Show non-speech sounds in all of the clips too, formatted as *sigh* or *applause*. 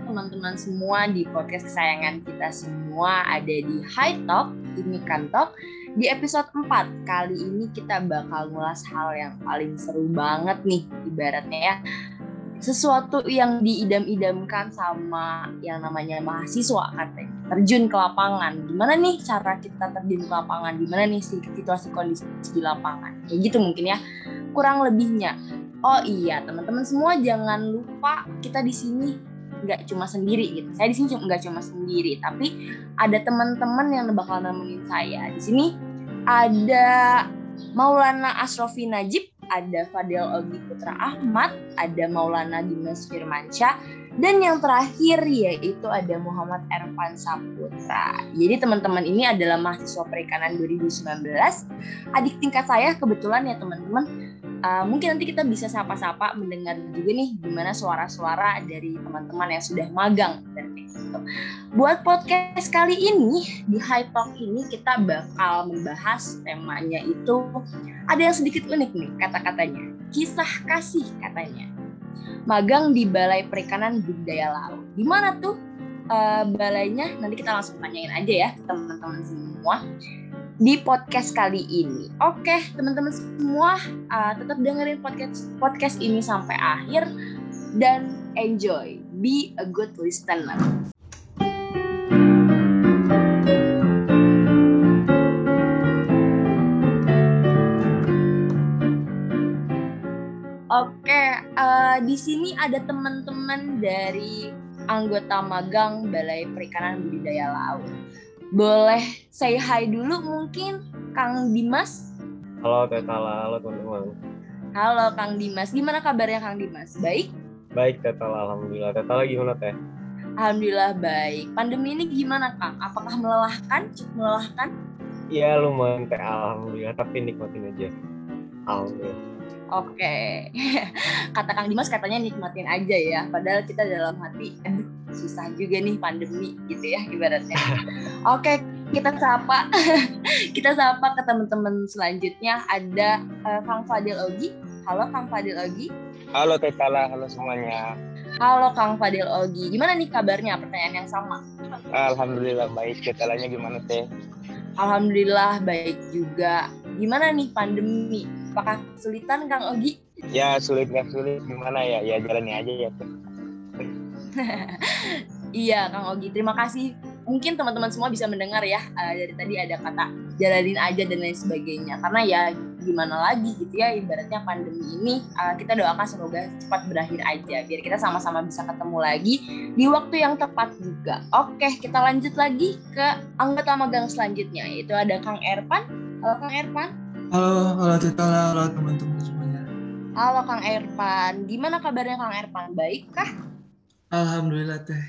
teman-teman semua di podcast kesayangan kita semua ada di High Talk, ini kan Talk. Di episode 4 kali ini kita bakal ngulas hal yang paling seru banget nih ibaratnya ya. Sesuatu yang diidam-idamkan sama yang namanya mahasiswa katanya. Terjun ke lapangan. Gimana nih cara kita terjun ke lapangan? Gimana nih situasi kondisi di lapangan? Kayak gitu mungkin ya. Kurang lebihnya oh iya teman-teman semua jangan lupa kita di sini nggak cuma sendiri gitu. Saya di sini nggak cuma sendiri, tapi ada teman-teman yang bakal nemenin saya. Di sini ada Maulana Asrofi Najib, ada Fadil Ogi Putra Ahmad, ada Maulana Dimas Firmansyah, dan yang terakhir yaitu ada Muhammad Ervan Saputra. Jadi teman-teman ini adalah mahasiswa perikanan 2019. Adik tingkat saya kebetulan ya teman-teman uh, mungkin nanti kita bisa sapa-sapa mendengar juga nih gimana suara-suara dari teman-teman yang sudah magang gitu. Buat podcast kali ini di High Talk ini kita bakal membahas temanya itu ada yang sedikit unik nih kata-katanya. Kisah kasih katanya. Magang di Balai Perikanan Budidaya Laut. Di mana tuh uh, balainya? Nanti kita langsung tanyain aja ya teman-teman semua di podcast kali ini. Oke, teman-teman semua uh, tetap dengerin podcast podcast ini sampai akhir dan enjoy. Be a good listener. Oke, uh, di sini ada teman-teman dari anggota magang Balai Perikanan Budidaya Laut boleh say hi dulu mungkin Kang Dimas. Halo Tetala, halo teman-teman. Halo Kang Dimas, gimana kabarnya Kang Dimas? Baik? Baik Tetala, Alhamdulillah. Tetala gimana Teh? Alhamdulillah baik. Pandemi ini gimana Kang? Apakah melelahkan? Cukup melelahkan? Iya lumayan Teh, Alhamdulillah. Tapi nikmatin aja. Alhamdulillah. Oke, *laughs* kata Kang Dimas katanya nikmatin aja ya. Padahal kita dalam hati, aduh susah juga nih pandemi gitu ya ibaratnya. Oke, kita sapa *laughs* kita sapa ke teman-teman selanjutnya ada uh, Kang Fadil Ogi. Halo Kang Fadil Ogi. Halo Tetala, halo semuanya. Halo Kang Fadil Ogi. Gimana nih kabarnya? Pertanyaan yang sama. Alhamdulillah baik. Tetalanya gimana Teh? Alhamdulillah baik juga. Gimana nih pandemi? Apakah kesulitan Kang Ogi? Ya sulit nggak sulit gimana ya? Ya jalani aja ya. *laughs* iya Kang Ogi, terima kasih. Mungkin teman-teman semua bisa mendengar ya uh, dari tadi ada kata jalanin aja dan lain sebagainya. Karena ya gimana lagi gitu ya ibaratnya pandemi ini uh, kita doakan semoga cepat berakhir aja biar kita sama-sama bisa ketemu lagi di waktu yang tepat juga. Oke, kita lanjut lagi ke anggota magang selanjutnya yaitu ada Kang Erpan. Halo Kang Erpan. Halo, halo Tita, halo teman-teman semuanya. Halo Kang Erpan, gimana kabarnya Kang Erpan? Baik kah? Alhamdulillah teh.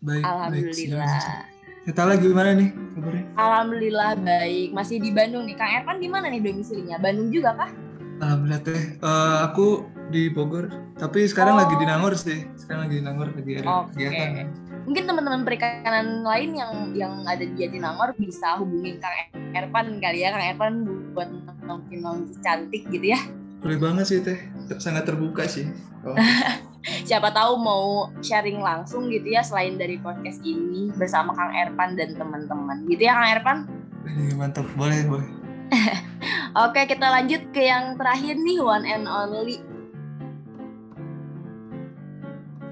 Baik. Alhamdulillah. Kita lagi gimana nih kabarnya? Alhamdulillah baik. Masih di Bandung nih. Kang Erpan di mana nih domisilinya? Bandung juga kah? Alhamdulillah teh. Uh, aku di Bogor. Tapi sekarang oh. lagi di oh. Nangor sih. Sekarang lagi di Nangor lagi ada okay. kegiatan. Mungkin teman-teman perikanan lain yang yang ada di Jatinangor bisa hubungin Kang Erpan kali ya. Kang Erpan buat nongki-nongki cantik gitu ya. Boleh banget sih teh. Sangat terbuka sih. Oh. *laughs* siapa tahu mau sharing langsung gitu ya selain dari podcast ini bersama Kang Erpan dan teman-teman. Gitu ya Kang Erpan? Ini mantap. Boleh boleh. *laughs* Oke kita lanjut ke yang terakhir nih one and only.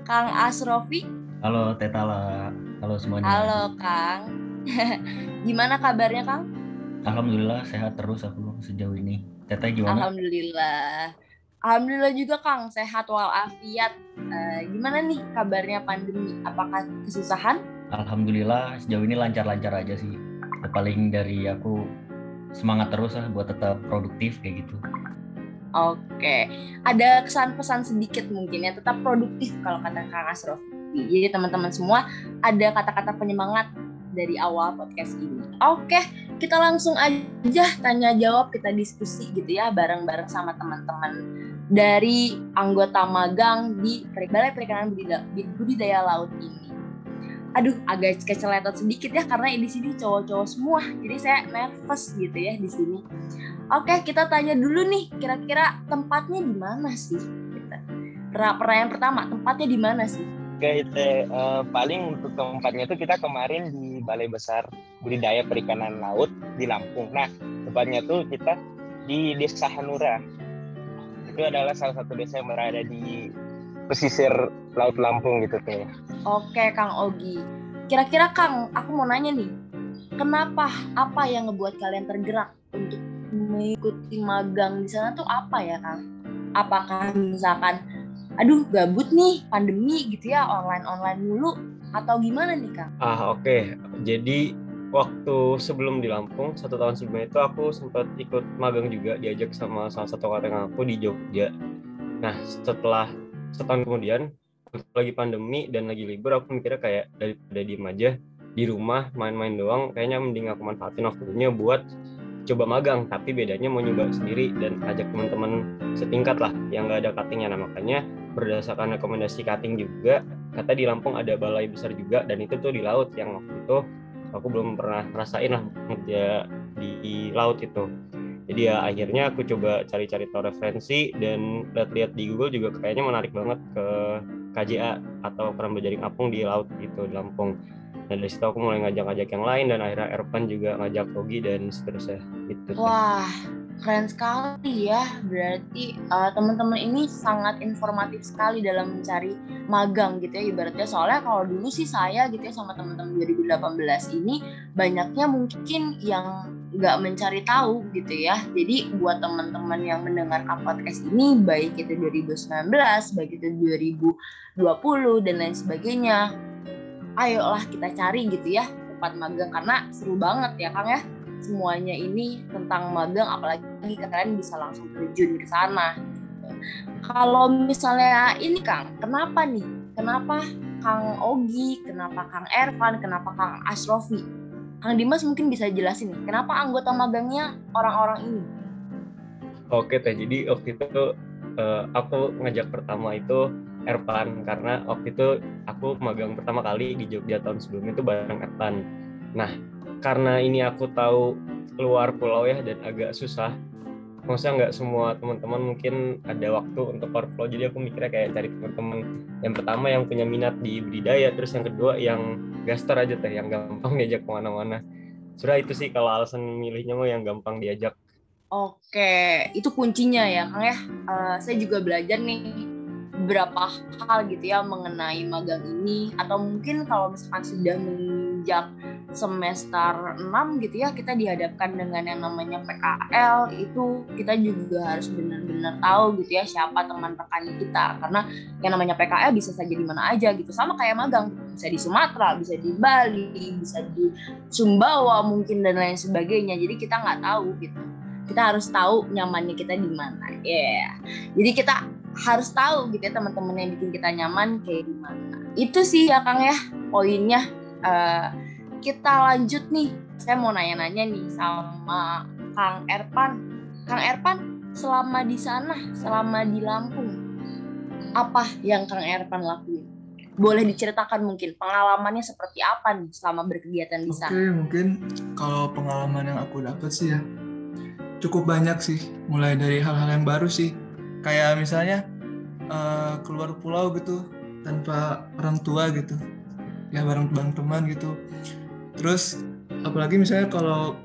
Kang Asrofi? Halo Tetala. Halo semuanya. Halo Kang. *laughs* Gimana kabarnya Kang? Alhamdulillah sehat terus aku sejauh ini. Teteh gimana? Alhamdulillah Alhamdulillah juga Kang, sehat walafiat. Uh, gimana nih kabarnya pandemi? Apakah kesusahan? Alhamdulillah sejauh ini lancar-lancar aja sih. Paling dari aku semangat terus lah buat tetap produktif kayak gitu. Oke, ada kesan pesan sedikit mungkin ya, tetap produktif kalau kata Kang Asrof. Jadi teman-teman semua ada kata-kata penyemangat dari awal podcast ini. Oke, kita langsung aja tanya jawab, kita diskusi gitu ya bareng-bareng sama teman-teman dari anggota magang di Balai Perikanan Budidaya, Laut ini. Aduh, agak keceletot sedikit ya karena di sini cowok-cowok semua, jadi saya nervous gitu ya di sini. Oke, kita tanya dulu nih, kira-kira tempatnya di mana sih? Pertanyaan pertama, tempatnya di mana sih? Oke, itu eh, paling untuk tempatnya itu kita kemarin di Balai Besar Budidaya Perikanan Laut di Lampung. Nah, tempatnya tuh kita di Desa Hanura. Itu adalah salah satu desa yang berada di pesisir Laut Lampung gitu tuh. Oke, Kang Ogi. Kira-kira Kang, aku mau nanya nih. Kenapa apa yang ngebuat kalian tergerak untuk mengikuti magang di sana tuh apa ya, Kang? Apakah misalkan aduh gabut nih pandemi gitu ya online-online mulu atau gimana nih, Kang? Ah, oke. Jadi waktu sebelum di Lampung, satu tahun sebelumnya itu aku sempat ikut magang juga diajak sama salah satu kakak aku di Jogja. Nah, setelah setahun kemudian lagi pandemi dan lagi libur aku mikirnya kayak daripada diem aja di rumah main-main doang kayaknya mending aku manfaatin waktunya buat coba magang tapi bedanya mau nyoba sendiri dan ajak teman-teman setingkat lah yang nggak ada cuttingnya nah makanya berdasarkan rekomendasi cutting juga kata di Lampung ada balai besar juga dan itu tuh di laut yang waktu itu aku belum pernah rasain lah kerja di laut itu. Jadi ya akhirnya aku coba cari-cari tahu referensi dan lihat-lihat di Google juga kayaknya menarik banget ke KJA atau Keramba Jaring Apung di laut gitu di Lampung. Dan dari situ aku mulai ngajak-ngajak yang lain dan akhirnya Erpan juga ngajak Togi dan seterusnya. Gitu. Wah, keren sekali ya. Berarti uh, teman-teman ini sangat informatif sekali dalam mencari magang gitu ya ibaratnya. Soalnya kalau dulu sih saya gitu ya sama teman-teman 2018 ini banyaknya mungkin yang nggak mencari tahu gitu ya. Jadi buat teman-teman yang mendengarkan podcast ini baik itu 2019, baik itu 2020 dan lain sebagainya, ayolah kita cari gitu ya tempat magang karena seru banget ya Kang ya. Semuanya ini tentang magang apalagi kalian bisa langsung terjun ke sana. Gitu. Kalau misalnya ini Kang, kenapa nih? Kenapa Kang Ogi, kenapa Kang Ervan, kenapa Kang Asrofi? Kang Dimas mungkin bisa jelasin nih, kenapa anggota magangnya orang-orang ini? Oke teh, jadi waktu itu uh, aku ngajak pertama itu Ervan karena waktu itu aku magang pertama kali di Jogja tahun sebelumnya itu bareng Ervan. Nah karena ini aku tahu keluar pulau ya dan agak susah. Maksudnya nggak semua teman-teman mungkin ada waktu untuk keluar pulau, jadi aku mikirnya kayak cari teman-teman yang pertama yang punya minat di budidaya, terus yang kedua yang gaster aja teh, yang gampang *laughs* diajak ke mana-mana. Sudah itu sih kalau alasan milihnya mau yang gampang diajak. Oke, itu kuncinya ya Kang ya. Uh, saya juga belajar nih beberapa hal gitu ya mengenai magang ini atau mungkin kalau misalkan sudah menginjak semester 6 gitu ya kita dihadapkan dengan yang namanya PKL itu kita juga harus benar-benar tahu gitu ya siapa teman rekan kita. Karena yang namanya PKL bisa saja di mana aja gitu. Sama kayak magang bisa di Sumatera bisa di Bali bisa di Sumbawa mungkin dan lain sebagainya. Jadi kita nggak tahu gitu. Kita harus tahu nyamannya kita di mana. Ya yeah. jadi kita harus tahu gitu ya teman-teman yang bikin kita nyaman kayak gimana itu sih ya Kang ya poinnya. Uh, kita lanjut nih. Saya mau nanya-nanya nih sama Kang Erpan. Kang Erpan, selama di sana, selama di Lampung, apa yang Kang Erpan lakuin? Boleh diceritakan mungkin pengalamannya seperti apa nih selama berkegiatan di sana? Oke, mungkin kalau pengalaman yang aku dapat sih ya cukup banyak sih. Mulai dari hal-hal yang baru sih. Kayak misalnya uh, keluar pulau gitu tanpa orang tua gitu. Ya bareng-bareng teman gitu terus apalagi misalnya kalau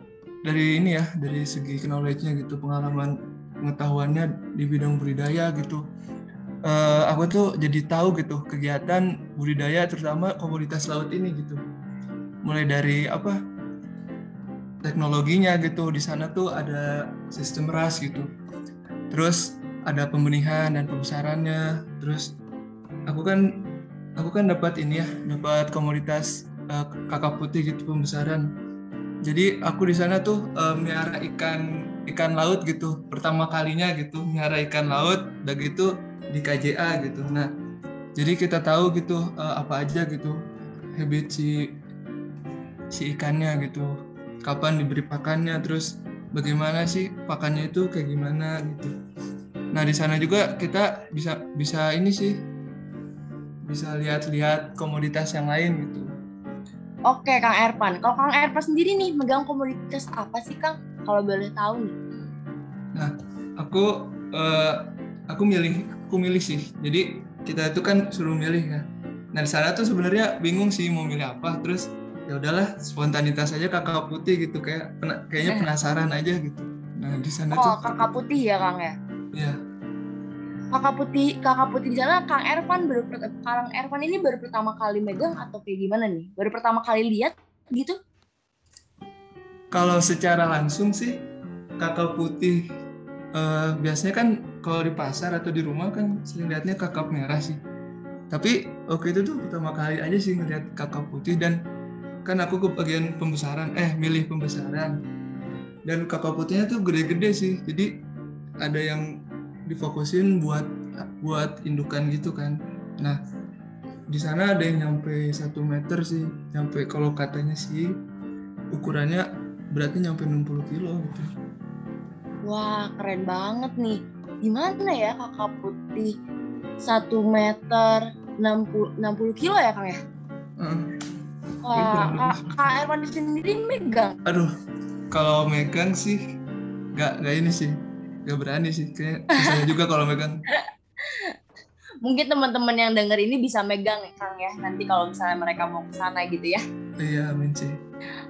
dari ini ya dari segi knowledge-nya gitu pengalaman pengetahuannya di bidang budidaya gitu. Uh, aku tuh jadi tahu gitu kegiatan budidaya terutama komoditas laut ini gitu. Mulai dari apa teknologinya gitu di sana tuh ada sistem ras gitu. Terus ada pembenihan dan pembesarannya. Terus aku kan aku kan dapat ini ya dapat komoditas uh, kakak putih gitu pembesaran. Jadi aku di sana tuh uh, miara ikan ikan laut gitu pertama kalinya gitu miara ikan laut udah gitu di KJA gitu. Nah jadi kita tahu gitu uh, apa aja gitu habit si si ikannya gitu kapan diberi pakannya terus bagaimana sih pakannya itu kayak gimana gitu. Nah di sana juga kita bisa bisa ini sih bisa lihat-lihat komoditas yang lain gitu Oke, Kang Erpan. Kalau Kang Erpan sendiri nih megang komoditas apa sih, Kang? Kalau boleh tahu nih. Nah, aku uh, aku milih aku milih sih. Jadi kita itu kan suruh milih ya. nah di sana tuh sebenarnya bingung sih mau milih apa terus ya udahlah spontanitas aja kakak putih gitu kayak kayaknya Eh. penasaran aja gitu nah di sana Oh, tuh kakak putih ya Kang ya. ya Kakak putih, kakak putih di sana Kang Ervan baru Kang Ervan ini baru pertama kali megang atau kayak gimana nih? Baru pertama kali lihat gitu? kalau secara langsung sih kakak putih eh, biasanya kan kalau di pasar atau di rumah kan sering lihatnya kakap merah sih tapi oke itu tuh pertama kali aja sih ngeliat kakap putih dan kan aku ke bagian pembesaran eh milih pembesaran dan kakak putihnya tuh gede-gede sih jadi ada yang difokusin buat buat indukan gitu kan nah di sana ada yang nyampe satu meter sih nyampe kalau katanya sih ukurannya berarti nyampe 60 kilo gitu Wah, keren banget nih. Gimana ya kakak putih 1 meter 60, 60 kilo ya Kang ya? Heeh. Wah, Kak, Ervan sendiri megang. aduh kalau megang sih nggak nggak ini sih nggak berani sih kayak susah juga kalau megang *laughs* Mungkin teman-teman yang denger ini bisa megang ya Kang ya. Nanti kalau misalnya mereka mau ke sana gitu ya. iya amin sih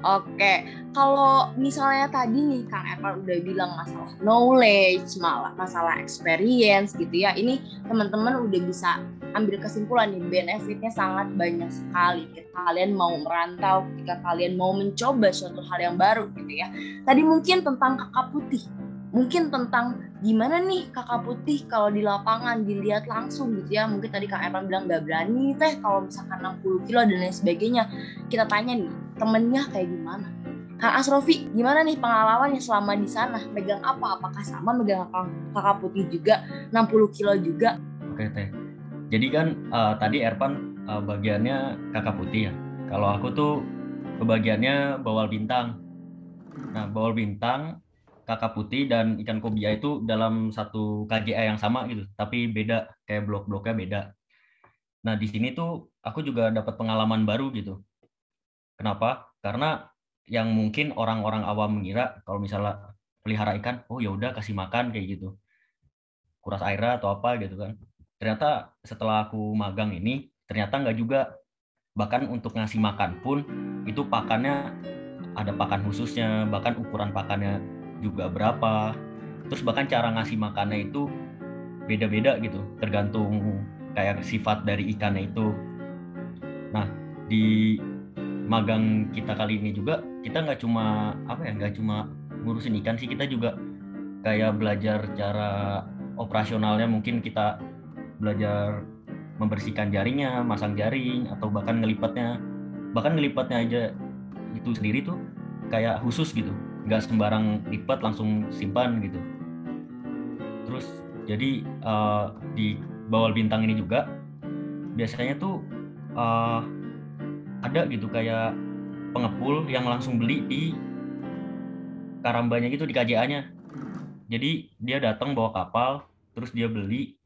Oke, kalau misalnya tadi nih Kang Evan udah bilang masalah knowledge, malah masalah experience gitu ya. Ini teman-teman udah bisa ambil kesimpulan nih benefitnya sangat banyak sekali. Ketika kalian mau merantau, ketika kalian mau mencoba suatu hal yang baru gitu ya. Tadi mungkin tentang kakak putih, mungkin tentang gimana nih kakak putih kalau di lapangan dilihat langsung gitu ya. Mungkin tadi Kang Evan bilang gak berani teh kalau misalkan 60 kilo dan lain sebagainya. Kita tanya nih temennya kayak gimana? Kang Asrofi, gimana nih pengalamannya selama di sana? Megang apa? Apakah sama megang kakak, putih juga? 60 kilo juga? Oke teh. Jadi kan eh, tadi Erpan eh, bagiannya kakak putih ya. Kalau aku tuh kebagiannya bawal bintang. Nah bawal bintang, kakak putih dan ikan kobia itu dalam satu KJA yang sama gitu, tapi beda kayak blok-bloknya beda. Nah di sini tuh aku juga dapat pengalaman baru gitu. Kenapa? Karena yang mungkin orang-orang awam mengira kalau misalnya pelihara ikan, oh ya udah kasih makan kayak gitu, kuras airnya atau apa gitu kan ternyata setelah aku magang ini ternyata nggak juga bahkan untuk ngasih makan pun itu pakannya ada pakan khususnya bahkan ukuran pakannya juga berapa terus bahkan cara ngasih makannya itu beda-beda gitu tergantung kayak sifat dari ikannya itu nah di magang kita kali ini juga kita nggak cuma apa ya nggak cuma ngurusin ikan sih kita juga kayak belajar cara operasionalnya mungkin kita belajar membersihkan jaringnya, masang jaring atau bahkan ngelipatnya. Bahkan ngelipatnya aja itu sendiri tuh kayak khusus gitu. Nggak sembarang lipat langsung simpan gitu. Terus jadi eh, di bawal bintang ini juga biasanya tuh eh, ada gitu kayak pengepul yang langsung beli di karambanya gitu di KJA-nya. Jadi dia datang bawa kapal, terus dia beli,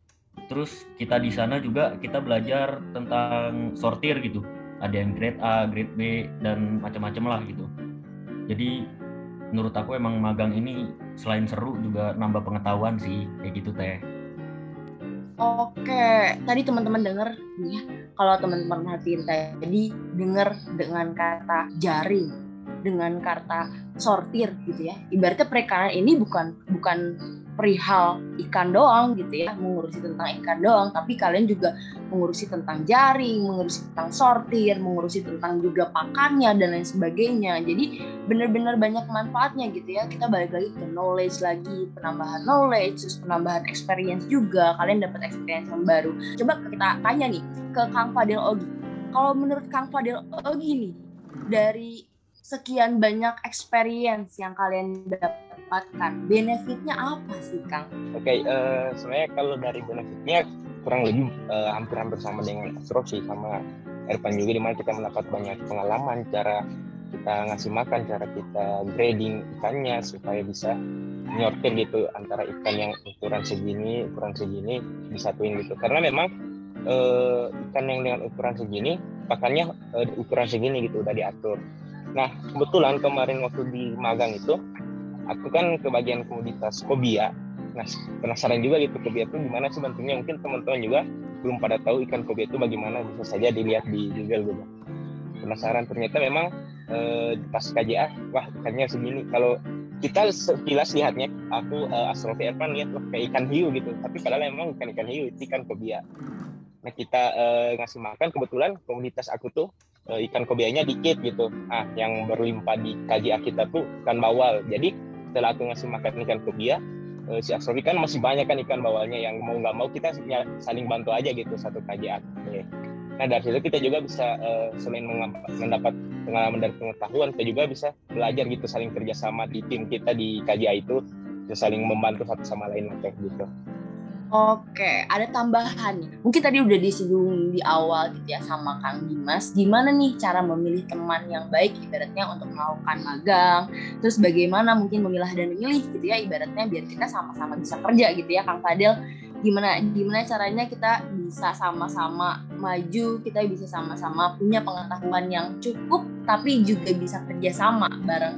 terus kita di sana juga kita belajar tentang sortir gitu ada yang grade A, grade B dan macam-macam lah gitu jadi menurut aku emang magang ini selain seru juga nambah pengetahuan sih kayak gitu teh Oke, tadi teman-teman denger nih ya, kalau teman-teman perhatiin tadi denger dengan kata jaring, dengan kata sortir gitu ya. Ibaratnya perikanan ini bukan bukan perihal ikan doang gitu ya, mengurusi tentang ikan doang, tapi kalian juga mengurusi tentang jaring, mengurusi tentang sortir, mengurusi tentang juga pakannya dan lain sebagainya. Jadi benar-benar banyak manfaatnya gitu ya. Kita balik lagi ke knowledge lagi, penambahan knowledge, terus penambahan experience juga. Kalian dapat experience yang baru. Coba kita tanya nih ke Kang Fadil Ogi. Kalau menurut Kang Fadil Ogi nih, dari sekian banyak experience yang kalian dapatkan, benefitnya apa sih Kang? Oke, eh, sebenarnya kalau dari benefitnya kurang lebih eh, hampir-hampir sama dengan Asrof sih sama Ervan juga di mana kita mendapat banyak pengalaman cara kita ngasih makan, cara kita grading ikannya supaya bisa nyortir gitu antara ikan yang ukuran segini, ukuran segini disatuin gitu. Karena memang eh, ikan yang dengan ukuran segini pakannya eh, ukuran segini gitu udah diatur. Nah kebetulan kemarin waktu di magang itu aku kan ke bagian komoditas kobia. Penasaran juga gitu kobia itu gimana sih bentuknya. Mungkin teman-teman juga belum pada tahu ikan kobia itu bagaimana bisa saja dilihat di Google gitu. Penasaran ternyata memang eh, pas KJA wah ikannya segini. Kalau kita sekilas lihatnya aku uh, astrofi Ervan lihat wah kayak ikan hiu gitu. Tapi padahal emang ikan ikan hiu itu ikan kobia nah kita uh, ngasih makan kebetulan komunitas aku tuh uh, ikan kobianya dikit gitu. Ah yang berlimpah di KJA kita tuh ikan bawal. Jadi setelah aku ngasih makan ikan kobia uh, si astrofi kan masih banyak kan ikan bawalnya yang mau nggak mau kita saling bantu aja gitu satu KJA Nah dari situ kita juga bisa uh, selain mendapat pengalaman dan pengetahuan, kita juga bisa belajar gitu saling kerjasama di tim kita di KJA itu, saling membantu satu sama lain kayak gitu. Oke, ada tambahan nih. Mungkin tadi udah disinggung di awal gitu ya sama Kang Dimas. Gimana nih cara memilih teman yang baik ibaratnya untuk melakukan magang. Terus bagaimana mungkin memilah dan memilih gitu ya ibaratnya biar kita sama-sama bisa kerja gitu ya Kang Fadil gimana gimana caranya kita bisa sama-sama maju kita bisa sama-sama punya pengetahuan yang cukup tapi juga bisa kerjasama bareng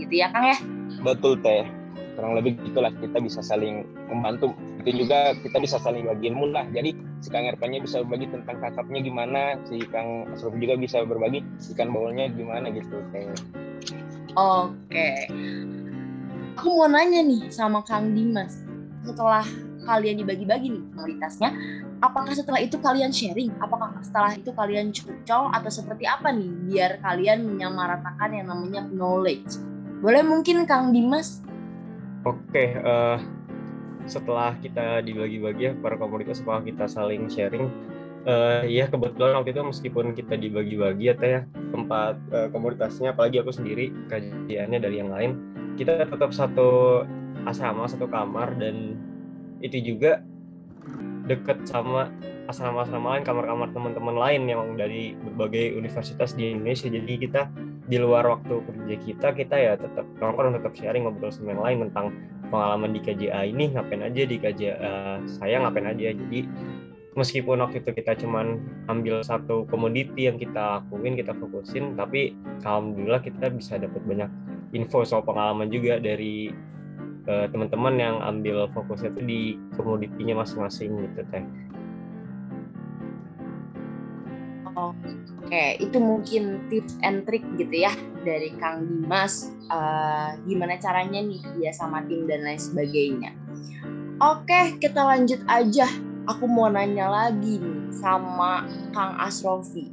gitu ya Kang ya betul teh kurang lebih gitulah kita bisa saling membantu itu juga kita bisa saling bagi ilmu lah jadi si Kang Erpannya bisa berbagi tentang kakapnya gimana si Kang Asruf juga bisa berbagi ikan bawalnya gimana gitu oke aku mau nanya nih sama Kang Dimas setelah kalian dibagi-bagi nih komoditasnya, apakah setelah itu kalian sharing? Apakah setelah itu kalian curcol atau seperti apa nih biar kalian menyamaratakan yang namanya knowledge? Boleh mungkin Kang Dimas? Oke, uh, setelah kita dibagi-bagi ya per komunitas, setelah kita saling sharing, uh, ya kebetulan waktu itu meskipun kita dibagi-bagi ya teh ya tempat uh, komunitasnya, apalagi aku sendiri kajiannya dari yang lain, kita tetap satu asrama satu kamar dan itu juga deket sama asrama-asrama lain, kamar-kamar teman-teman lain yang dari berbagai universitas di Indonesia. Jadi kita di luar waktu kerja kita, kita ya tetap nongkrong, tetap sharing, ngobrol sama yang lain tentang pengalaman di KJA ini, ngapain aja di KJA saya, ngapain aja. Jadi meskipun waktu itu kita cuman ambil satu komoditi yang kita akuin, kita fokusin, tapi alhamdulillah kita bisa dapat banyak info soal pengalaman juga dari uh, teman-teman yang ambil fokusnya itu di komoditinya masing-masing gitu teh. Oke, itu mungkin tips and trick gitu ya dari Kang Dimas. Uh, gimana caranya nih dia sama tim dan lain sebagainya. Oke, kita lanjut aja. Aku mau nanya lagi nih sama Kang Asrofi.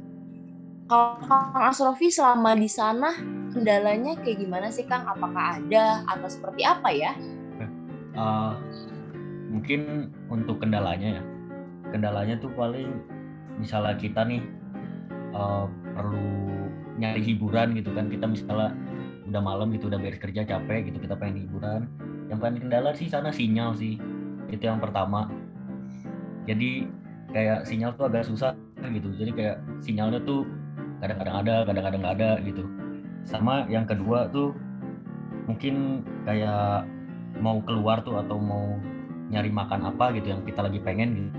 Kalau Kang Asrofi selama di sana kendalanya kayak gimana sih Kang? Apakah ada atau seperti apa ya? Uh, mungkin untuk kendalanya ya, kendalanya tuh paling misalnya kita nih uh, perlu nyari hiburan gitu kan, kita misalnya udah malam gitu udah beres kerja capek gitu kita pengen hiburan. Yang paling kendala sih sana sinyal sih, itu yang pertama. Jadi kayak sinyal tuh agak susah gitu, jadi kayak sinyalnya tuh kadang-kadang ada, kadang-kadang nggak ada gitu. Sama yang kedua tuh mungkin kayak mau keluar tuh atau mau nyari makan apa gitu yang kita lagi pengen gitu.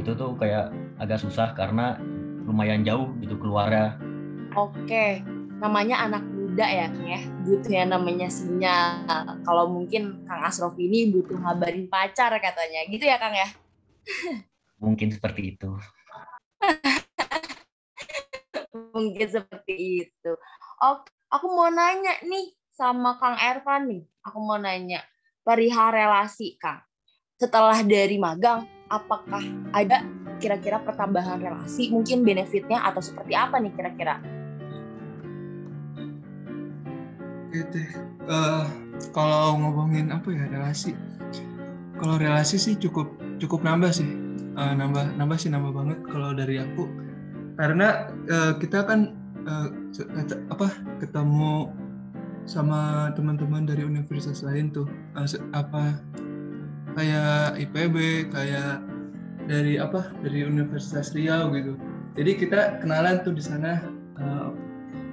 Itu tuh kayak agak susah karena lumayan jauh gitu keluarnya. Oke namanya anak muda ya Kang ya. Butuh yang namanya sinyal. Kalau mungkin Kang Asrof ini butuh ngabarin pacar katanya. Gitu ya Kang ya? Mungkin seperti itu. *laughs* Mungkin seperti itu. Oke, aku mau nanya nih sama Kang Ervan nih. Aku mau nanya perihal relasi, Kang. Setelah dari magang, apakah ada kira-kira pertambahan relasi, mungkin benefitnya atau seperti apa nih kira-kira? Gitu. Uh, kalau ngomongin apa ya relasi, kalau relasi sih cukup cukup nambah sih, uh, nambah nambah sih nambah banget kalau dari aku, karena uh, kita kan uh, apa ketemu sama teman-teman dari universitas lain tuh uh, apa kayak IPB kayak dari apa dari Universitas Riau gitu. Jadi kita kenalan tuh di sana uh,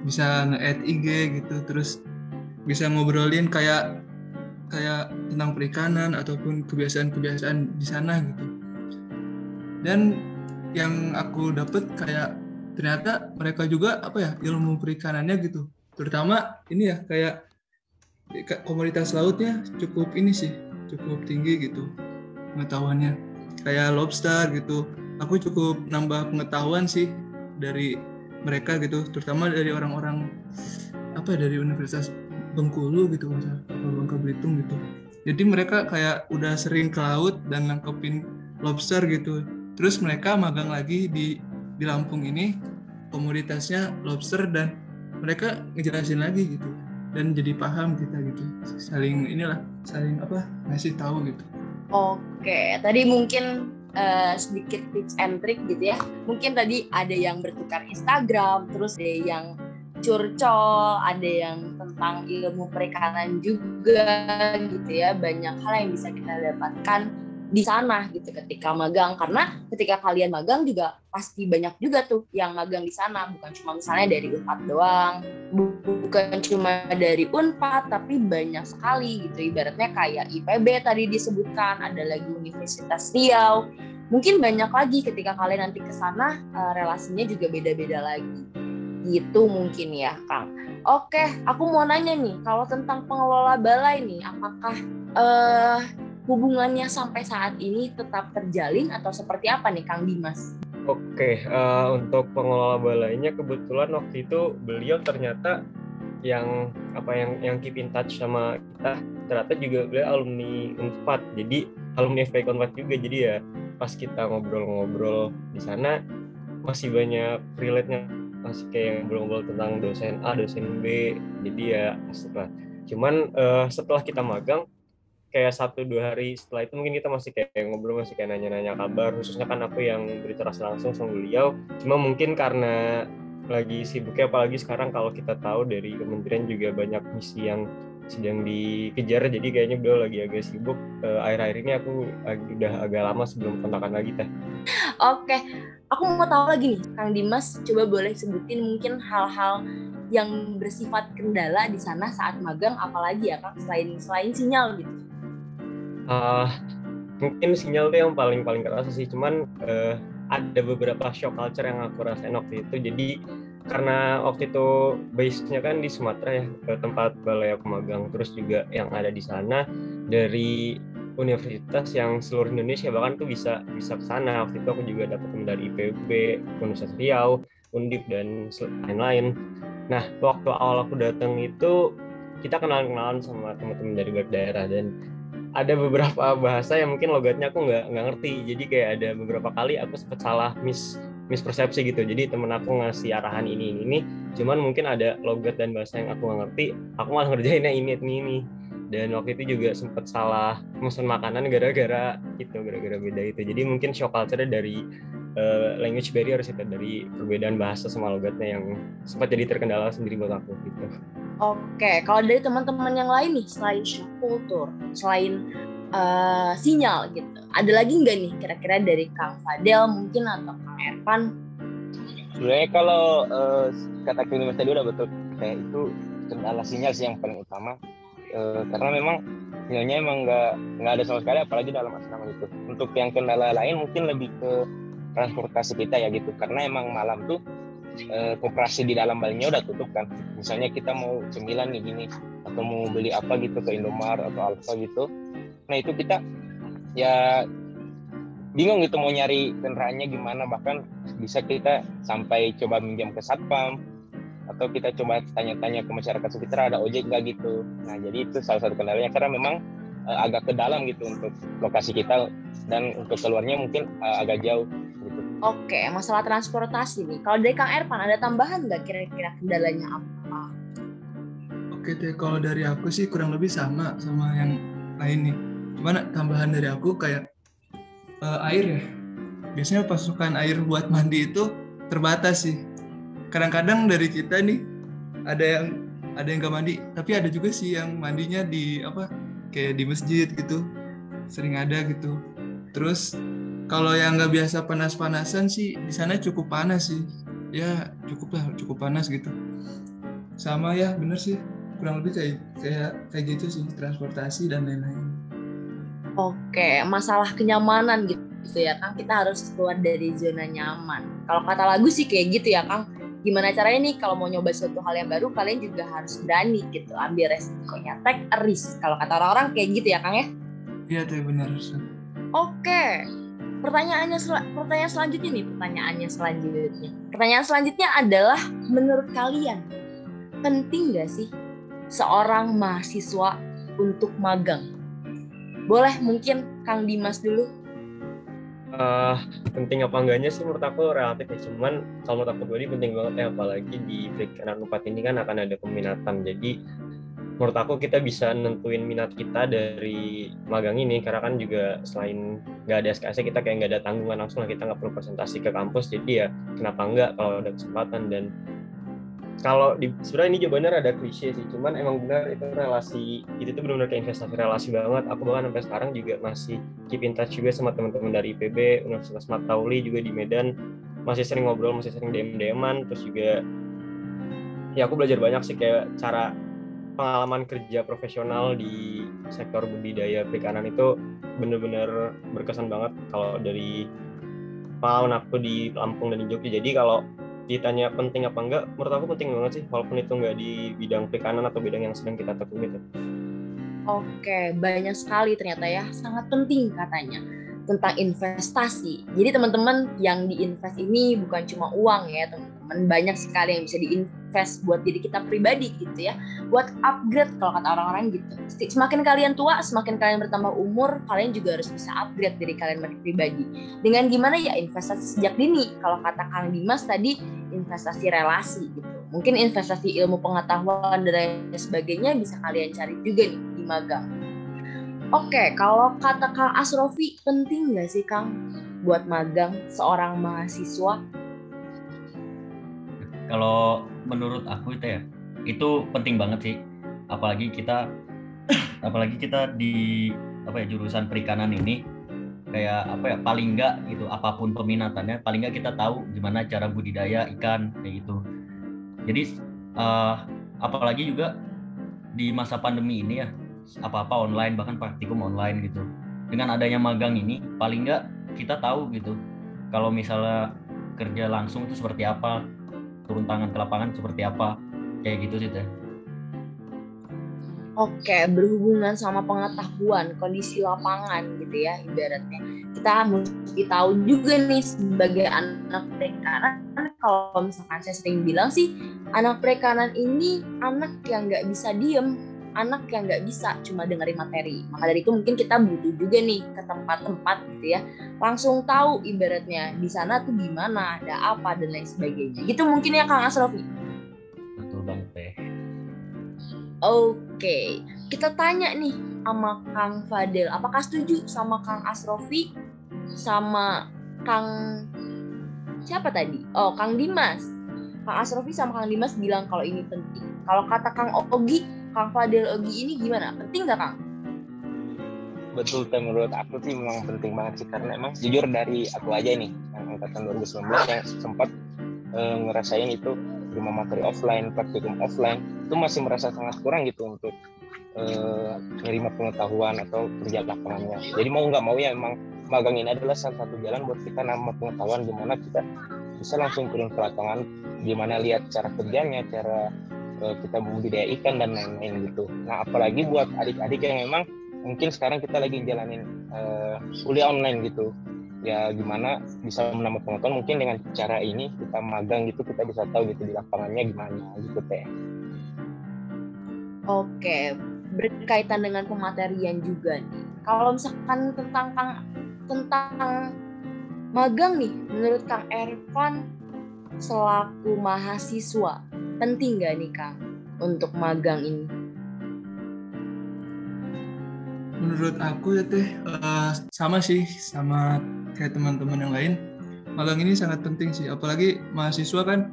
bisa nge-add IG gitu terus bisa ngobrolin kayak kayak tentang perikanan ataupun kebiasaan-kebiasaan di sana gitu. Dan yang aku dapat kayak ternyata mereka juga apa ya ilmu perikanannya gitu. Terutama ini ya kayak komunitas lautnya cukup ini sih cukup tinggi gitu pengetahuannya kayak lobster gitu. Aku cukup nambah pengetahuan sih dari mereka gitu terutama dari orang-orang apa ya, dari Universitas Bengkulu gitu masa apa Bangka Belitung gitu. Jadi mereka kayak udah sering ke laut dan nangkepin lobster gitu. Terus mereka magang lagi di di Lampung ini komoditasnya lobster dan mereka ngejelasin lagi gitu. Dan jadi paham kita gitu saling inilah saling apa ngasih tahu gitu oke tadi mungkin uh, sedikit tips and trick gitu ya. Mungkin tadi ada yang bertukar Instagram terus ada yang curcol ada yang tentang ilmu perikanan juga gitu ya. Banyak hal yang bisa kita dapatkan di sana gitu ketika magang. Karena ketika kalian magang juga pasti banyak juga tuh yang magang di sana. Bukan cuma misalnya dari Unpad doang bukan cuma dari Unpad tapi banyak sekali gitu. Ibaratnya kayak IPB tadi disebutkan ada lagi Universitas Riau. Mungkin banyak lagi ketika kalian nanti ke sana uh, relasinya juga beda-beda lagi. Gitu mungkin ya Kang. Oke, aku mau nanya nih, kalau tentang pengelola balai nih, apakah uh, hubungannya sampai saat ini tetap terjalin atau seperti apa nih Kang Dimas? Oke, uh, untuk pengelola balainya kebetulan waktu itu beliau ternyata yang apa yang yang keep in touch sama kita ternyata juga beliau alumni Unpad jadi alumni FP Unpad juga jadi ya pas kita ngobrol-ngobrol di sana masih banyak relate-nya masih kayak ngobrol-ngobrol tentang dosen A dosen B jadi ya asik lah cuman uh, setelah kita magang kayak satu dua hari setelah itu mungkin kita masih kayak ngobrol masih kayak nanya-nanya kabar khususnya kan aku yang berinteraksi langsung sama beliau. Cuma mungkin karena lagi sibuknya apalagi sekarang kalau kita tahu dari kementerian juga banyak misi yang sedang dikejar jadi kayaknya beliau lagi agak sibuk. Uh, akhir-akhir ini aku udah agak lama sebelum kontakan lagi teh. Oke aku mau tahu lagi nih Kang Dimas coba boleh sebutin mungkin hal-hal yang bersifat kendala di sana saat magang apalagi ya Kang selain selain sinyal gitu uh, mungkin sinyal tuh yang paling paling kerasa sih. Cuman uh, ada beberapa shock culture yang aku rasain waktu itu. Jadi karena waktu itu base-nya kan di Sumatera ya ke tempat balai aku magang. Terus juga yang ada di sana dari universitas yang seluruh Indonesia bahkan tuh bisa bisa ke sana. Waktu itu aku juga dapat teman dari IPB, Universitas Riau, Undip dan lain-lain. Nah waktu awal aku datang itu kita kenal-kenalan sama teman-teman dari daerah. Dan ada beberapa bahasa yang mungkin logatnya aku nggak nggak ngerti. Jadi kayak ada beberapa kali aku sempat salah mis mispersepsi gitu. Jadi temen aku ngasih arahan ini ini ini. Cuman mungkin ada logat dan bahasa yang aku nggak ngerti aku malah ngerjainnya ini ini ini. Dan waktu itu juga sempat salah pesan makanan gara-gara itu gara-gara beda itu. Jadi mungkin shock culture dari uh, language barrier sih dari perbedaan bahasa sama logatnya yang sempat jadi terkendala sendiri buat aku gitu Oke, kalau dari teman-teman yang lain nih selain shock culture, selain uh, sinyal gitu, ada lagi nggak nih kira-kira dari Kang Fadel mungkin atau Kang Ervan? Sebenarnya kalau uh, kata Kang tadi udah betul, kayak itu kendala sinyal sih yang paling utama, uh, karena memang sinyalnya emang nggak nggak ada sama sekali, apalagi dalam asrama itu. Untuk yang kendala lain mungkin lebih ke transportasi kita ya gitu, karena emang malam tuh eh, koperasi di dalam balainya udah tutup kan. Misalnya kita mau cemilan nih gini atau mau beli apa gitu ke Indomaret atau Alfa gitu. Nah itu kita ya bingung gitu mau nyari kendaraannya gimana. Bahkan bisa kita sampai coba minjam ke satpam atau kita coba tanya-tanya ke masyarakat sekitar ada ojek nggak gitu. Nah jadi itu salah satu kendalanya karena memang uh, agak ke dalam gitu untuk lokasi kita dan untuk keluarnya mungkin uh, agak jauh Oke, masalah transportasi nih. Kalau dari Kang Erpan ada tambahan nggak kira-kira kendalanya apa? Oke deh, kalau dari aku sih kurang lebih sama sama yang lain nih. Cuman tambahan dari aku kayak uh, air ya. Biasanya pasukan air buat mandi itu terbatas sih. Kadang-kadang dari kita nih ada yang ada yang gak mandi, tapi ada juga sih yang mandinya di apa kayak di masjid gitu. Sering ada gitu. Terus kalau yang nggak biasa panas-panasan sih di sana cukup panas sih. Ya cukup lah cukup panas gitu. Sama ya bener sih. Kurang lebih kayak kayak kayak gitu sih transportasi dan lain-lain. Oke masalah kenyamanan gitu ya kang. Kita harus keluar dari zona nyaman. Kalau kata lagu sih kayak gitu ya kang. Gimana caranya nih kalau mau nyoba suatu hal yang baru kalian juga harus berani gitu ambil resikonya. Take a risk kalau kata orang-orang kayak gitu ya kang ya. Iya tuh benar oke pertanyaannya sel- pertanyaan selanjutnya nih, pertanyaannya selanjutnya. Pertanyaan selanjutnya adalah menurut kalian penting nggak sih seorang mahasiswa untuk magang? Boleh mungkin Kang Dimas dulu. Eh, penting apa enggaknya sih menurut aku relatif ya cuman kalau menurut aku pribadi penting banget ya apalagi di perikanan 4 ini kan akan ada peminatan jadi menurut aku kita bisa nentuin minat kita dari magang ini karena kan juga selain nggak ada SKS kita kayak nggak ada tanggungan langsung lah kita nggak perlu presentasi ke kampus jadi ya kenapa enggak kalau ada kesempatan. Dan kalau di sebenarnya ini jawabannya rada klise sih cuman emang benar itu relasi itu tuh benar-benar kayak investasi relasi banget. Aku bahkan sampai sekarang juga masih keep in touch juga sama teman-teman dari IPB Universitas Matauli juga di Medan. Masih sering ngobrol masih sering DM DMan terus juga ya aku belajar banyak sih kayak cara pengalaman kerja profesional di sektor budidaya perikanan itu bener-bener berkesan banget kalau dari pengalaman aku di Lampung dan di Jogja. Jadi kalau ditanya penting apa enggak menurut aku penting banget sih walaupun itu enggak di bidang perikanan atau bidang yang sedang kita tekuni tuh. Oke, banyak sekali ternyata ya, sangat penting katanya tentang investasi. Jadi teman-teman yang diinvest ini bukan cuma uang ya teman-teman, banyak sekali yang bisa diinvest buat diri kita pribadi gitu ya, buat upgrade kalau kata orang-orang gitu. Semakin kalian tua, semakin kalian bertambah umur, kalian juga harus bisa upgrade diri kalian pribadi. Dengan gimana ya investasi sejak dini. Kalau kata Kang Dimas tadi investasi relasi gitu. Mungkin investasi ilmu pengetahuan dan lain sebagainya bisa kalian cari juga nih di magang. Oke, kalau kata Kang Asrofi, penting nggak sih Kang buat magang seorang mahasiswa? Kalau menurut aku itu ya, itu penting banget sih. Apalagi kita *clears throat* apalagi kita di apa ya jurusan perikanan ini kayak apa ya paling enggak gitu apa pun peminatannya paling enggak kita tahu gimana cara budidaya ikan kayak gitu. Jadi uh, apalagi juga di masa pandemi ini ya apa-apa online bahkan praktikum online gitu. Dengan adanya magang ini paling enggak kita tahu gitu kalau misalnya kerja langsung itu seperti apa turun tangan ke lapangan seperti apa. Kayak gitu sih teh. Oke, berhubungan sama pengetahuan kondisi lapangan gitu ya ibaratnya. Kita mesti tahu juga nih sebagai anak perikanan kalau misalkan saya sering bilang sih anak perikanan ini anak yang nggak bisa diem, anak yang nggak bisa cuma dengerin materi. Maka dari itu mungkin kita butuh juga nih ke tempat-tempat gitu ya, langsung tahu ibaratnya di sana tuh gimana, ada apa dan lain sebagainya. Gitu mungkin ya Kang Asrofi. betul banget teh Oke, kita tanya nih sama Kang Fadel, apakah setuju sama Kang Asrofi sama Kang siapa tadi? Oh, Kang Dimas. Kang Asrofi sama Kang Dimas bilang kalau ini penting. Kalau kata Kang Ogi, Kang Fadel Ogi ini gimana? Penting nggak Kang? betul teh menurut aku sih memang penting banget sih karena emang jujur dari aku aja nih yang angkatan 2019 yang sempat eh, ngerasain itu terima materi offline praktikum offline itu masih merasa sangat kurang gitu untuk eh, menerima pengetahuan atau kerja lapangannya jadi mau nggak mau ya emang magang ini adalah salah satu jalan buat kita nambah pengetahuan gimana kita bisa langsung turun ke lapangan gimana lihat cara kerjanya cara kita membudidaya ikan dan lain-lain gitu. Nah apalagi buat adik-adik yang memang mungkin sekarang kita lagi jalanin uh, kuliah online gitu. Ya gimana bisa menambah pengetahuan mungkin dengan cara ini kita magang gitu kita bisa tahu gitu di lapangannya gimana gitu teh. Oke, berkaitan dengan pematerian juga nih. Kalau misalkan tentang Kang tentang magang nih, menurut Kang Ervan selaku mahasiswa penting nggak nih Kang untuk magang ini? menurut aku ya teh eh, sama sih sama kayak teman-teman yang lain magang ini sangat penting sih apalagi mahasiswa kan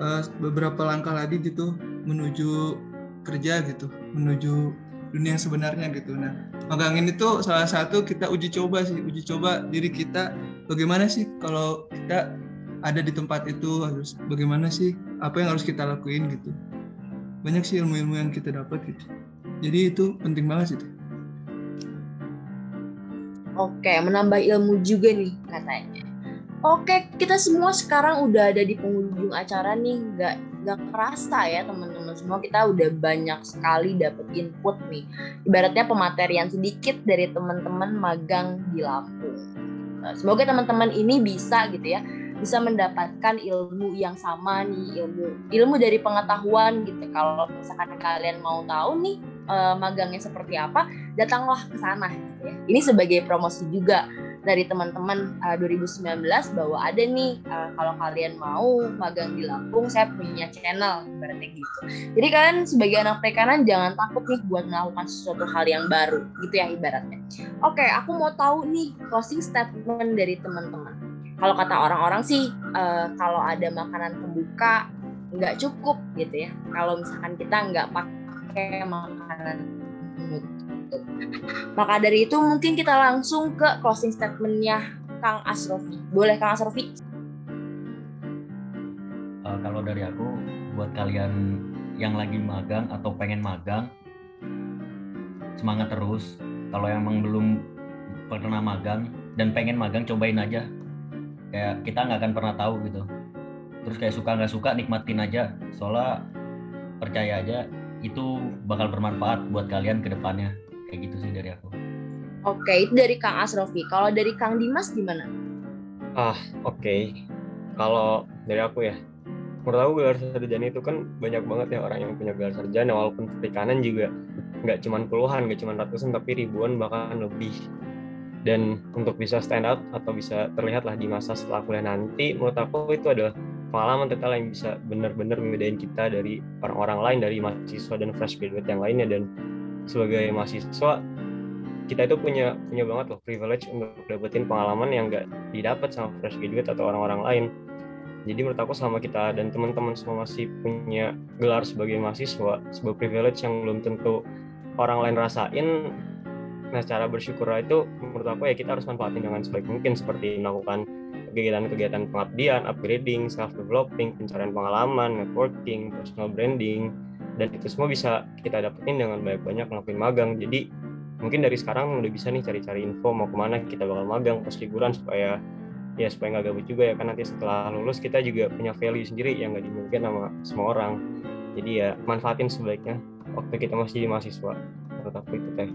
eh, beberapa langkah lagi gitu menuju kerja gitu menuju dunia yang sebenarnya gitu nah magang ini tuh salah satu kita uji coba sih uji coba diri kita bagaimana sih kalau kita ada di tempat itu harus bagaimana sih apa yang harus kita lakuin gitu banyak sih ilmu-ilmu yang kita dapat gitu jadi itu penting banget sih. Oke, menambah ilmu juga nih katanya. Oke, kita semua sekarang udah ada di penghujung acara nih, nggak nggak kerasa ya teman-teman semua kita udah banyak sekali dapet input nih. Ibaratnya pematerian sedikit dari teman-teman magang di Lampung. Semoga teman-teman ini bisa gitu ya bisa mendapatkan ilmu yang sama nih ilmu ilmu dari pengetahuan gitu. Kalau misalkan kalian mau tahu nih uh, magangnya seperti apa datanglah ke sana gitu ya. Ini sebagai promosi juga dari teman-teman uh, 2019 bahwa ada nih uh, kalau kalian mau magang di Lampung saya punya channel berarti gitu. Jadi kalian sebagai anak perikanan jangan takut nih buat melakukan sesuatu hal yang baru gitu ya ibaratnya. Oke aku mau tahu nih closing statement dari teman-teman kalau kata orang-orang sih uh, kalau ada makanan pembuka nggak cukup gitu ya. Kalau misalkan kita nggak pakai makanan penutup maka dari itu mungkin kita langsung ke closing statementnya Kang Asrofi. Boleh Kang Asrofi? Uh, kalau dari aku buat kalian yang lagi magang atau pengen magang semangat terus. Kalau emang belum pernah magang dan pengen magang cobain aja kayak kita nggak akan pernah tahu gitu. Terus kayak suka nggak suka nikmatin aja. Soalnya percaya aja itu bakal bermanfaat buat kalian ke depannya. Kayak gitu sih dari aku. Oke itu dari Kang Asrofi. Kalau dari Kang Dimas gimana? Ah oke. Okay. kalau dari aku ya menurut aku gelar sarjana itu kan banyak banget ya orang yang punya gelar sarjana walaupun perikanan juga nggak cuma puluhan nggak cuma ratusan tapi ribuan bahkan lebih dan untuk bisa stand out atau bisa terlihat lah di masa setelah kuliah nanti menurut aku itu adalah pengalaman total yang bisa benar-benar membedain kita dari orang-orang lain dari mahasiswa dan fresh graduate yang lainnya. Dan sebagai mahasiswa kita itu punya punya banget loh privilege untuk dapetin pengalaman yang gak didapat sama fresh graduate atau orang-orang lain. Jadi menurut aku selama kita dan teman-teman semua masih punya gelar sebagai mahasiswa sebuah privilege yang belum tentu orang lain rasain Nah, cara bersyukur itu menurut aku ya kita harus manfaatin dengan sebaik mungkin seperti melakukan kegiatan-kegiatan pengabdian, upgrading, self developing, pencarian pengalaman, networking, personal branding, dan itu semua bisa kita dapetin dengan banyak-banyak ngelakuin magang. Jadi mungkin dari sekarang udah bisa nih cari-cari info mau ke mana kita bakal magang pas liburan supaya ya supaya nggak gabut juga ya kan nanti setelah lulus kita juga punya value sendiri yang nggak dimiliki sama semua orang. Jadi ya manfaatin sebaiknya waktu kita masih mahasiswa. Menurut itu teh.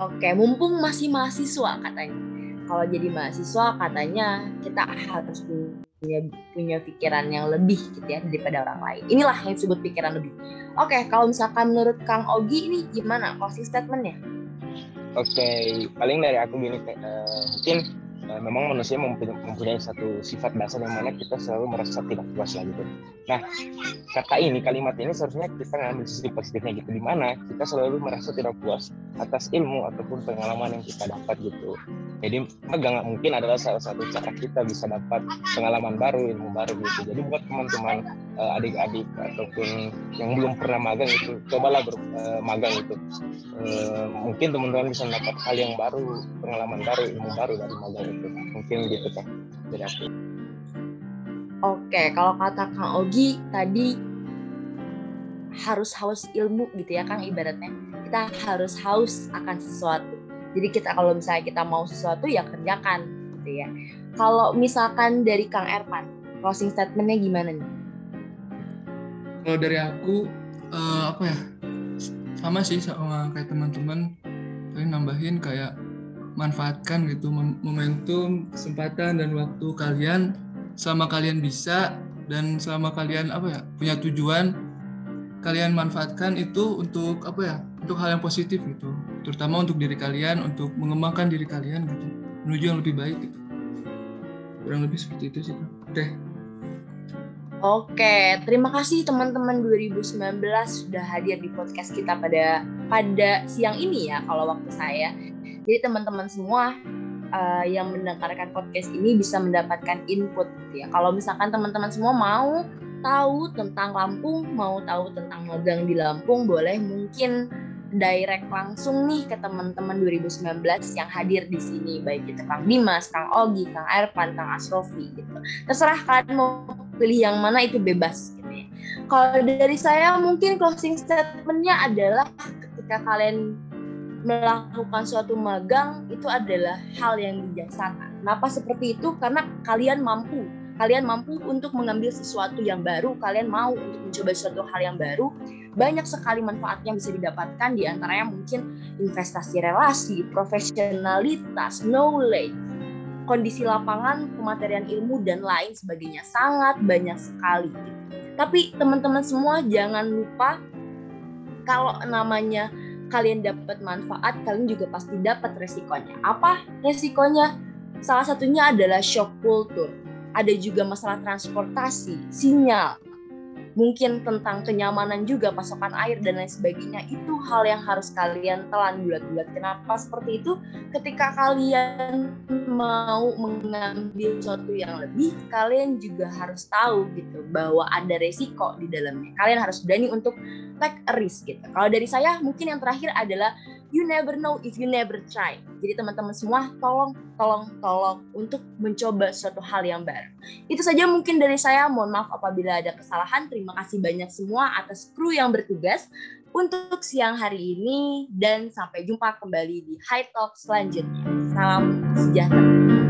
Oke, mumpung masih mahasiswa katanya. Kalau jadi mahasiswa katanya kita harus punya punya pikiran yang lebih gitu ya daripada orang lain. Inilah yang disebut pikiran lebih. Oke, kalau misalkan menurut Kang Ogi ini gimana closing statementnya? Oke, paling dari aku gini, uh, mungkin uh, memang manusia mempunyai, satu sifat dasar yang mana kita selalu merasa tidak puas lah gitu. Nah, kata ini, kalimat ini seharusnya kita ngambil sisi positifnya gitu, di mana kita selalu merasa tidak puas atas ilmu ataupun pengalaman yang kita dapat gitu. Jadi magang mungkin adalah salah satu cara kita bisa dapat pengalaman baru, ilmu baru gitu. Jadi buat teman-teman adik-adik ataupun yang belum pernah magang itu, cobalah ber, uh, magang itu. Uh, mungkin teman-teman bisa dapat hal yang baru, pengalaman baru, ilmu baru dari magang itu. Mungkin gitu kan dari aku. Oke, kalau kata Kang Ogi tadi harus haus ilmu gitu ya Kang ibaratnya. Kita harus haus akan sesuatu jadi kita kalau misalnya kita mau sesuatu ya kerjakan gitu ya. Kalau misalkan dari Kang Erpan, closing statementnya gimana nih? Kalau dari aku uh, apa ya? Sama sih sama kayak teman-teman. Tapi nambahin kayak manfaatkan gitu momentum, kesempatan dan waktu kalian sama kalian bisa dan sama kalian apa ya punya tujuan kalian manfaatkan itu untuk apa ya untuk hal yang positif gitu terutama untuk diri kalian untuk mengembangkan diri kalian gitu menuju yang lebih baik gitu kurang lebih seperti itu sih deh Oke, terima kasih teman-teman 2019 sudah hadir di podcast kita pada pada siang ini ya kalau waktu saya. Jadi teman-teman semua uh, yang mendengarkan podcast ini bisa mendapatkan input gitu ya. Kalau misalkan teman-teman semua mau tahu tentang Lampung, mau tahu tentang magang di Lampung, boleh mungkin direct langsung nih ke teman-teman 2019 yang hadir di sini baik itu Kang Dimas, Kang Ogi, Kang Erpan, Kang Asrofi gitu. Terserah kalian mau pilih yang mana itu bebas gitu ya. Kalau dari saya mungkin closing statementnya adalah ketika kalian melakukan suatu magang itu adalah hal yang bijaksana. Kenapa seperti itu? Karena kalian mampu kalian mampu untuk mengambil sesuatu yang baru, kalian mau untuk mencoba sesuatu hal yang baru, banyak sekali manfaat yang bisa didapatkan di antaranya mungkin investasi relasi, profesionalitas, knowledge, kondisi lapangan, kematerian ilmu dan lain sebagainya sangat banyak sekali. Gitu. Tapi teman-teman semua jangan lupa kalau namanya kalian dapat manfaat, kalian juga pasti dapat resikonya. Apa resikonya? Salah satunya adalah shock culture. Ada juga masalah transportasi, sinyal, mungkin tentang kenyamanan juga pasokan air dan lain sebagainya itu hal yang harus kalian telan bulat-bulat. Kenapa seperti itu? Ketika kalian mau mengambil sesuatu yang lebih kalian juga harus tahu gitu bahwa ada resiko di dalamnya. Kalian harus berani untuk take a risk gitu. Kalau dari saya mungkin yang terakhir adalah you never know if you never try. Jadi teman-teman semua tolong, tolong, tolong untuk mencoba suatu hal yang baru. Itu saja mungkin dari saya. Mohon maaf apabila ada kesalahan. Terima kasih banyak semua atas kru yang bertugas untuk siang hari ini dan sampai jumpa kembali di High Talk selanjutnya. Salam sejahtera.